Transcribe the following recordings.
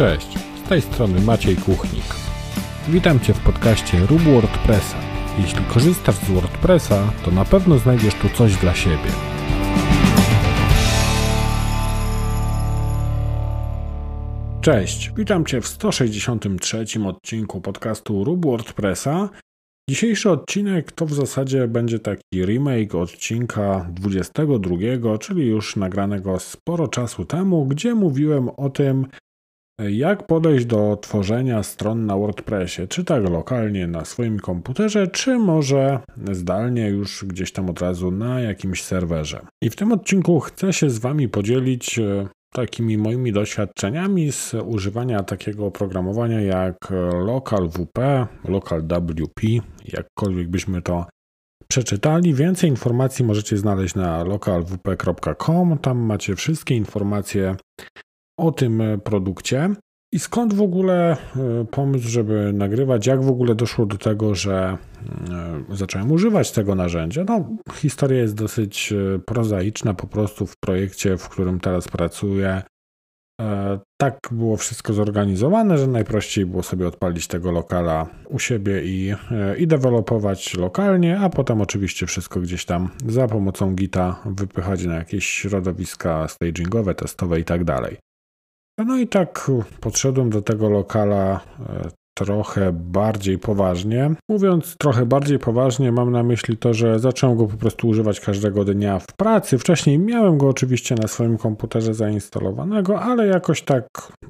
Cześć, z tej strony Maciej Kuchnik. Witam Cię w podcaście Rób WordPressa. Jeśli korzystasz z WordPressa, to na pewno znajdziesz tu coś dla siebie. Cześć, witam Cię w 163 odcinku podcastu Rób WordPressa. Dzisiejszy odcinek to w zasadzie będzie taki remake odcinka 22, czyli już nagranego sporo czasu temu, gdzie mówiłem o tym, jak podejść do tworzenia stron na WordPressie, czy tak lokalnie na swoim komputerze, czy może zdalnie już gdzieś tam od razu na jakimś serwerze. I w tym odcinku chcę się z Wami podzielić e, takimi moimi doświadczeniami z używania takiego oprogramowania jak LocalWP, LocalWP, jakkolwiek byśmy to przeczytali. Więcej informacji możecie znaleźć na localwp.com. Tam macie wszystkie informacje o tym e, produkcie. I skąd w ogóle e, pomysł, żeby nagrywać? Jak w ogóle doszło do tego, że e, zacząłem używać tego narzędzia? No, historia jest dosyć prozaiczna. Po prostu w projekcie, w którym teraz pracuję, tak było wszystko zorganizowane, że najprościej było sobie odpalić tego lokala u siebie i, i dewelopować lokalnie, a potem oczywiście wszystko gdzieś tam za pomocą Gita wypychać na jakieś środowiska stagingowe, testowe i tak dalej. No i tak podszedłem do tego lokala e, trochę bardziej poważnie. Mówiąc trochę bardziej poważnie, mam na myśli to, że zacząłem go po prostu używać każdego dnia w pracy. Wcześniej miałem go oczywiście na swoim komputerze zainstalowanego, ale jakoś tak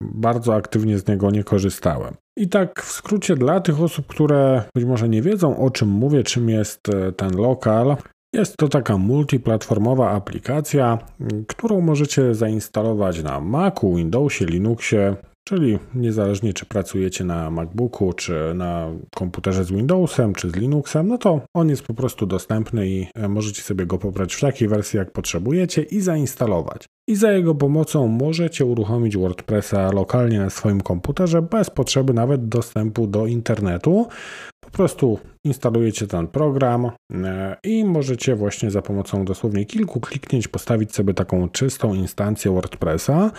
bardzo aktywnie z niego nie korzystałem. I tak w skrócie dla tych osób, które być może nie wiedzą o czym mówię, czym jest e, ten lokal, jest to taka multiplatformowa aplikacja, którą możecie zainstalować na Macu, Windowsie, Linuxie, czyli niezależnie czy pracujecie na MacBooku, czy na komputerze z Windowsem, czy z Linuxem, no to on jest po prostu dostępny i e, możecie sobie go pobrać w takiej wersji jak potrzebujecie i zainstalować. I za jego pomocą możecie uruchomić WordPressa lokalnie na swoim komputerze bez potrzeby nawet dostępu do internetu. Po prostu instalujecie ten program e, i możecie właśnie za pomocą dosłownie kilku kliknięć postawić sobie taką czystą instancję WordPressa.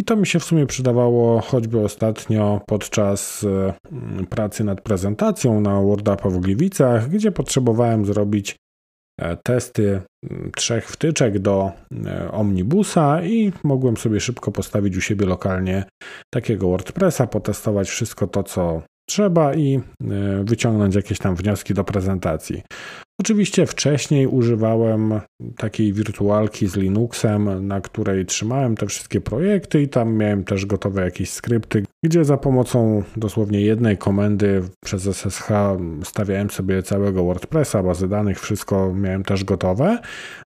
I to mi się w sumie przydawało choćby ostatnio podczas e, pracy nad prezentacją na WordUpa w Gliwicach, gdzie potrzebowałem zrobić e, testy trzech wtyczek do omnibusa i mogłem sobie szybko postawić u siebie lokalnie takiego WordPressa, potestować wszystko to, co trzeba i e, wyciągnąć jakieś tam wnioski do prezentacji. Oczywiście wcześniej używałem takiej wirtualki z Linuxem, na której trzymałem te wszystkie projekty i tam miałem też gotowe jakieś skrypty, gdzie za pomocą dosłownie jednej komendy przez SSH stawiałem sobie całego WordPressa, bazy danych, wszystko miałem też gotowe.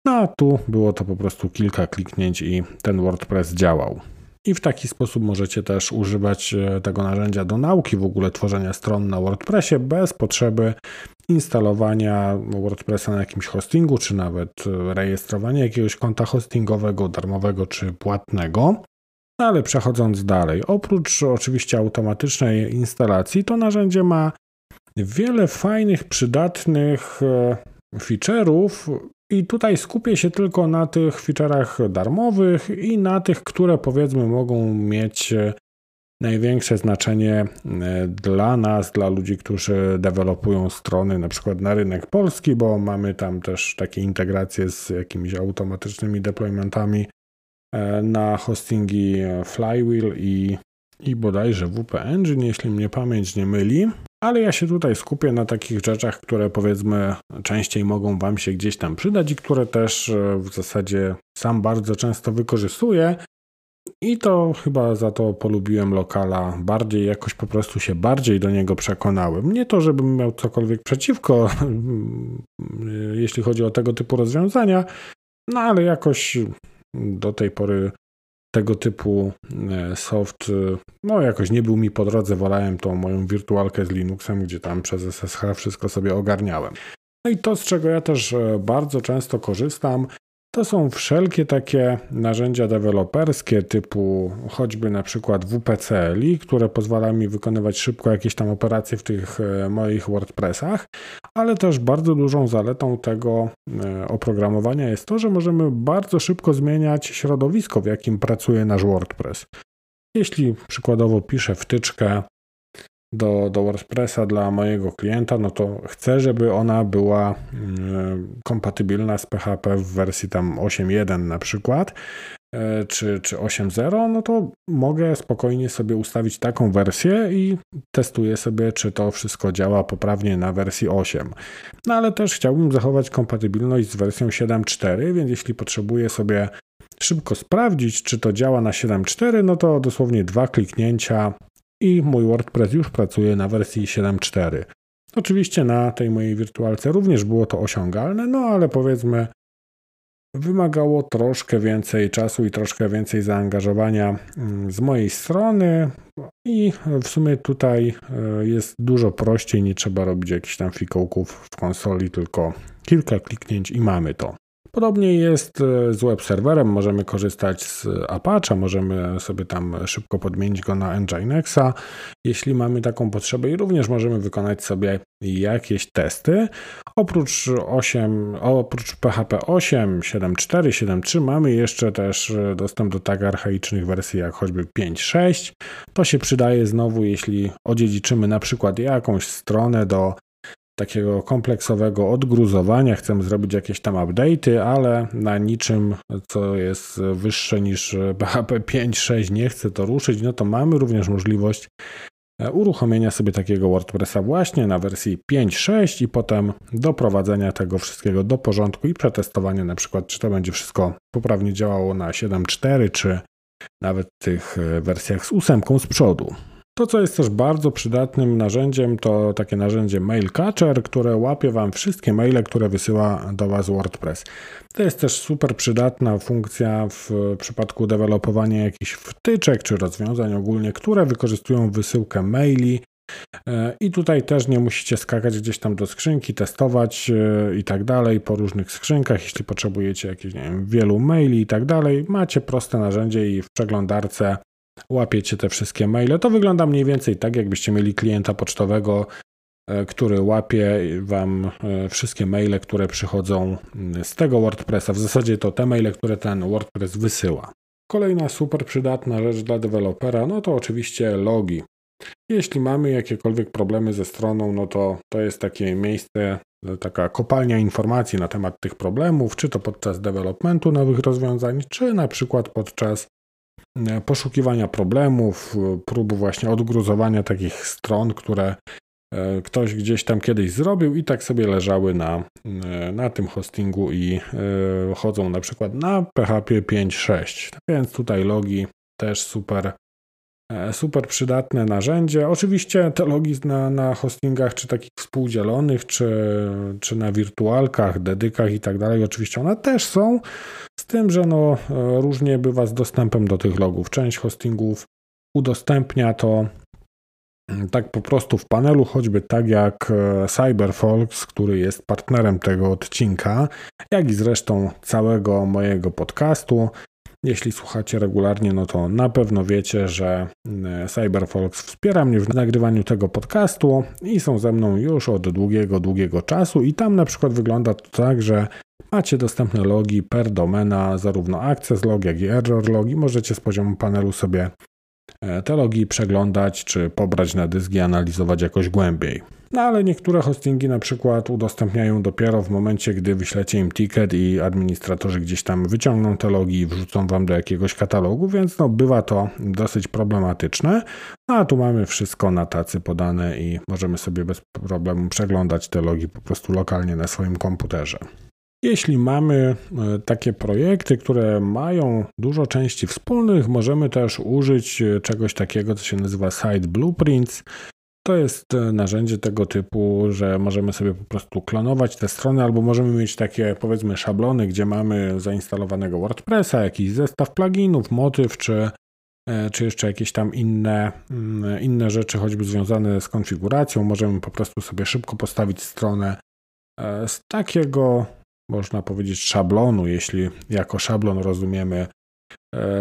No a tu było to po prostu kilka kliknięć i ten WordPress działał. I w taki sposób możecie też używać e, tego narzędzia do nauki w ogóle tworzenia stron na WordPressie bez potrzeby instalowania WordPressa na jakimś hostingu, czy nawet e, rejestrowania jakiegoś konta hostingowego, darmowego czy płatnego. No ale przechodząc dalej, oprócz oczywiście automatycznej instalacji, to narzędzie ma wiele fajnych, przydatnych e, feature'ów, i tutaj skupię się tylko na tych feature'ach darmowych i na tych, które powiedzmy mogą mieć e, największe znaczenie e, dla nas, dla ludzi, którzy dewelopują strony na przykład na rynek polski, bo mamy tam też takie integracje z jakimiś automatycznymi deploymentami e, na hostingi Flywheel i, i bodajże WP Engine, jeśli mnie pamięć nie myli. Ale ja się tutaj skupię na takich rzeczach, które powiedzmy częściej mogą Wam się gdzieś tam przydać i które też e, w zasadzie sam bardzo często wykorzystuję. I to chyba za to polubiłem lokala bardziej, jakoś po prostu się bardziej do niego przekonałem. Nie to, żebym miał cokolwiek przeciwko, jeśli chodzi o tego typu rozwiązania, no ale jakoś do tej pory tego typu e, soft, e, no jakoś nie był mi po drodze, wolałem tą moją wirtualkę z Linuxem, gdzie tam przez SSH wszystko sobie ogarniałem. No i to, z czego ja też e, bardzo często korzystam, to są wszelkie takie narzędzia deweloperskie typu choćby na przykład WPCLI, które pozwala mi wykonywać szybko jakieś tam operacje w tych e, moich WordPressach, ale też bardzo dużą zaletą tego e, oprogramowania jest to, że możemy bardzo szybko zmieniać środowisko, w jakim pracuje nasz WordPress. Jeśli przykładowo piszę wtyczkę do, do WordPressa dla mojego klienta, no to chcę, żeby ona była mm, kompatybilna z PHP w wersji tam 8.1 na przykład, e, czy, czy 8.0, no to mogę spokojnie sobie ustawić taką wersję i testuję sobie, czy to wszystko działa poprawnie na wersji 8. No ale też chciałbym zachować kompatybilność z wersją 7.4, więc jeśli potrzebuję sobie szybko sprawdzić, czy to działa na 7.4, no to dosłownie dwa kliknięcia i mój WordPress już pracuje na wersji 7.4. Oczywiście na tej mojej wirtualce również było to osiągalne, no ale powiedzmy wymagało troszkę więcej czasu i troszkę więcej zaangażowania mm, z mojej strony i w sumie tutaj e, jest dużo prościej, nie trzeba robić jakichś tam fikołków w konsoli, tylko kilka kliknięć i mamy to. Podobnie jest e, z web serwerem, możemy korzystać z Apache, możemy sobie tam szybko podmienić go na Nginxa, jeśli mamy taką potrzebę i również możemy wykonać sobie jakieś testy. Oprócz 8, oprócz PHP 8, 7.4, 7.3 mamy jeszcze też dostęp do tak archaicznych wersji jak choćby 5.6. To się przydaje znowu, jeśli odziedziczymy na przykład jakąś stronę do takiego kompleksowego odgruzowania, chcemy zrobić jakieś tam update'y, ale na niczym, co jest wyższe niż PHP 5.6 nie chce to ruszyć, no to mamy również możliwość e, uruchomienia sobie takiego WordPressa właśnie na wersji 5.6 i potem doprowadzenia tego wszystkiego do porządku i przetestowania na przykład, czy to będzie wszystko poprawnie działało na 7.4, czy nawet tych e, wersjach z ósemką z przodu. To, co jest też bardzo przydatnym narzędziem, to takie narzędzie Mail Catcher, które łapie Wam wszystkie maile, które wysyła do Was WordPress. To jest też super przydatna funkcja w przypadku dewelopowania jakichś wtyczek czy rozwiązań ogólnie, które wykorzystują wysyłkę maili. E, I tutaj też nie musicie skakać gdzieś tam do skrzynki, testować e, i tak dalej po różnych skrzynkach. Jeśli potrzebujecie jakichś, nie wiem, wielu maili i tak dalej, macie proste narzędzie i w przeglądarce łapiecie te wszystkie maile. To wygląda mniej więcej tak, jakbyście mieli klienta pocztowego, e, który łapie Wam e, wszystkie maile, które przychodzą mm, z tego WordPressa. W zasadzie to te maile, które ten WordPress wysyła. Kolejna super przydatna rzecz dla dewelopera, no to oczywiście logi. Jeśli mamy jakiekolwiek problemy ze stroną, no to to jest takie miejsce, taka kopalnia informacji na temat tych problemów, czy to podczas developmentu nowych rozwiązań, czy na przykład podczas E, poszukiwania problemów, e, prób właśnie odgruzowania takich stron, które e, ktoś gdzieś tam kiedyś zrobił i tak sobie leżały na, na tym hostingu i chodzą na przykład na PHP 5.6. Więc tutaj logi też super E, super przydatne narzędzie. Oczywiście te logi na, na hostingach, czy takich współdzielonych, czy, czy na wirtualkach, dedykach i tak dalej, oczywiście one też są, tym, że no, różnie bywa z dostępem do tych logów. Część hostingów udostępnia to mm, tak po prostu w panelu, choćby tak jak e, CyberFolks, który jest partnerem tego odcinka, jak i zresztą całego mojego podcastu. Jeśli słuchacie regularnie, no to na pewno wiecie, że e, CyberFolks wspiera mnie w nagrywaniu tego podcastu i są ze mną już od długiego, długiego czasu i tam na przykład wygląda to tak, że macie dostępne logi per domena, zarówno access log, jak i error logi. Możecie z poziomu panelu sobie e, te logi przeglądać, czy pobrać na dysk i analizować jakoś głębiej. No ale niektóre hostingi na przykład udostępniają dopiero w momencie, gdy wyślecie im ticket i administratorzy gdzieś tam wyciągną te logi i wrzucą wam do jakiegoś katalogu, więc no bywa to dosyć problematyczne. No a tu mamy wszystko na tacy podane i możemy sobie bez problemu przeglądać te logi po prostu lokalnie na swoim komputerze. Jeśli mamy e, takie projekty, które mają dużo części wspólnych, możemy też użyć e, czegoś takiego, co się nazywa Site Blueprints. To jest e, narzędzie tego typu, że możemy sobie po prostu klonować te strony, albo możemy mieć takie powiedzmy szablony, gdzie mamy zainstalowanego WordPressa, jakiś zestaw pluginów, motyw, czy, e, czy jeszcze jakieś tam inne, mm, inne rzeczy, choćby związane z konfiguracją. Możemy po prostu sobie szybko postawić stronę e, z takiego, można powiedzieć, szablonu, jeśli jako szablon rozumiemy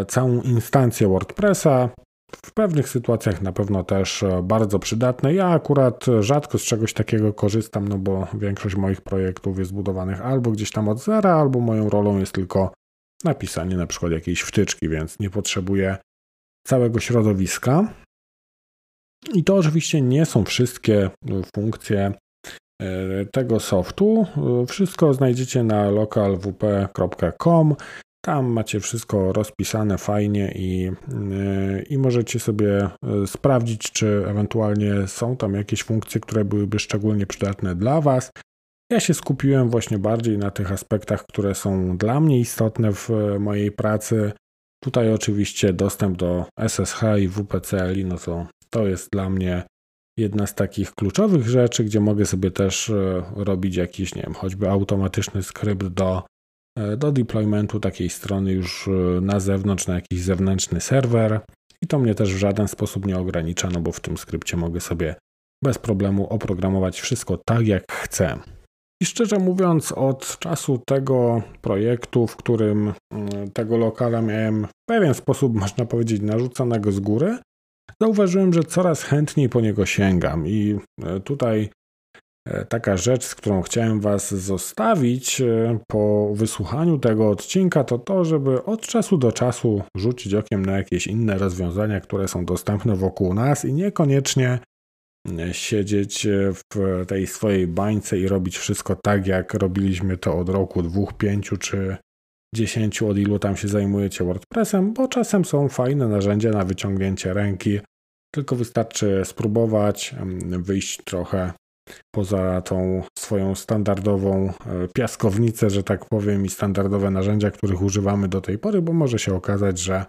całą instancję WordPressa, w pewnych sytuacjach na pewno też e, bardzo przydatne. Ja akurat rzadko z czegoś takiego korzystam, no bo większość moich projektów jest budowanych albo gdzieś tam od zera, albo moją rolą jest tylko napisanie na przykład jakiejś wtyczki, więc nie potrzebuję całego środowiska. I to oczywiście nie są wszystkie funkcje tego softu. Wszystko znajdziecie na localwp.com. Tam macie wszystko rozpisane fajnie i, i możecie sobie sprawdzić, czy ewentualnie są tam jakieś funkcje, które byłyby szczególnie przydatne dla Was. Ja się skupiłem właśnie bardziej na tych aspektach, które są dla mnie istotne w mojej pracy. Tutaj oczywiście dostęp do SSH i WPCLI, no to to jest dla mnie jedna z takich kluczowych rzeczy, gdzie mogę sobie też robić jakiś, nie wiem, choćby automatyczny skrypt do, do deploymentu takiej strony już e, na zewnątrz, na jakiś zewnętrzny serwer. I to mnie też w żaden sposób nie ogranicza, no bo w tym skrypcie mogę sobie bez problemu oprogramować wszystko tak, jak chcę. I szczerze mówiąc, od czasu tego projektu, w którym mm, tego lokala miałem w pewien sposób, można powiedzieć, narzuconego z góry, zauważyłem, że coraz chętniej po niego sięgam. I e, tutaj e, taka rzecz, z którą chciałem Was zostawić e, po wysłuchaniu tego odcinka, to to, żeby od czasu do czasu rzucić okiem na jakieś inne rozwiązania, które są dostępne wokół nas i niekoniecznie siedzieć w tej swojej bańce i robić wszystko tak, jak robiliśmy to od roku, dwóch, pięciu czy dziesięciu, od ilu tam się zajmujecie WordPressem, bo czasem są fajne narzędzia na wyciągnięcie ręki, tylko wystarczy spróbować, wyjść trochę poza tą swoją standardową e, piaskownicę, że tak powiem, i standardowe narzędzia, których używamy do tej pory, bo może się okazać, że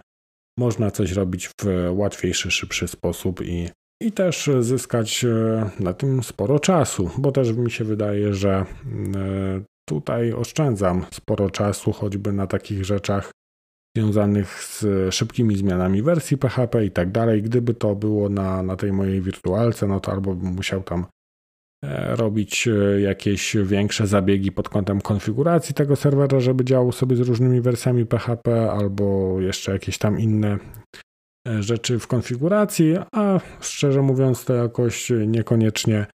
można coś robić w łatwiejszy, szybszy sposób i i też zyskać e, na tym sporo czasu, bo też mi się wydaje, że e, tutaj oszczędzam sporo czasu, choćby na takich rzeczach związanych z szybkimi zmianami wersji PHP i tak dalej. Gdyby to było na, na tej mojej wirtualce, no to albo bym musiał tam robić jakieś większe zabiegi pod kątem konfiguracji tego serwera, żeby działał sobie z różnymi wersjami PHP, albo jeszcze jakieś tam inne E, rzeczy w konfiguracji, a szczerze mówiąc, to jakoś niekoniecznie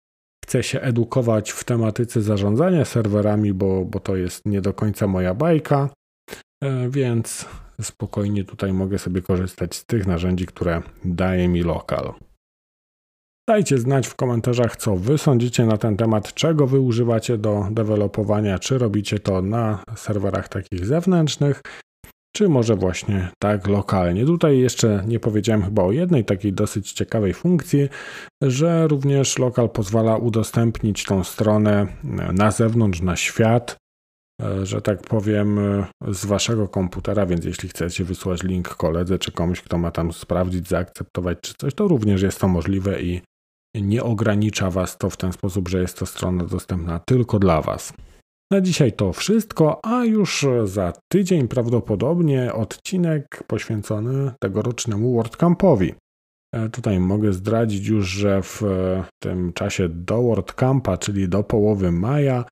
chcę się edukować w tematyce zarządzania serwerami, bo, bo to jest nie do końca moja bajka, e, więc spokojnie tutaj mogę sobie korzystać z tych narzędzi, które daje mi lokal. Dajcie znać w komentarzach, co wy sądzicie na ten temat, czego wy używacie do dewelopowania, czy robicie to na serwerach takich zewnętrznych, czy może właśnie tak lokalnie. Tutaj jeszcze nie powiedziałem chyba o jednej takiej dosyć ciekawej funkcji, że również lokal pozwala udostępnić tą stronę na zewnątrz, na świat, e, że tak powiem, z waszego komputera, więc jeśli chcecie wysłać link koledze czy komuś, kto ma tam sprawdzić, zaakceptować czy coś, to również jest to możliwe i nie ogranicza was to w ten sposób, że jest to strona dostępna tylko dla was. Na dzisiaj to wszystko, a już za tydzień prawdopodobnie odcinek poświęcony tegorocznemu WordCampowi. E, tutaj mogę zdradzić już, że w tym czasie do WordCampa, czyli do połowy maja,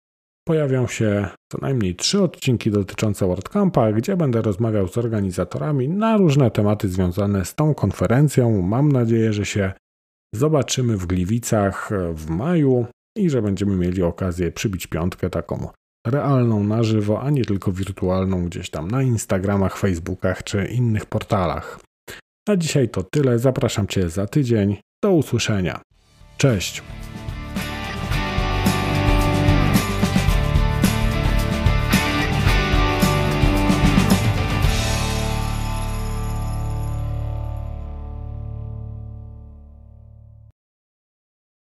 pojawią się co najmniej trzy odcinki dotyczące WordCampa, gdzie będę rozmawiał z organizatorami na różne tematy związane z tą konferencją. Mam nadzieję, że się zobaczymy w Gliwicach w maju i że będziemy mieli okazję przybić piątkę taką realną na żywo, a nie tylko wirtualną gdzieś tam na Instagramach, Facebookach czy innych portalach. Na dzisiaj to tyle. Zapraszam Cię za tydzień. Do usłyszenia. Cześć.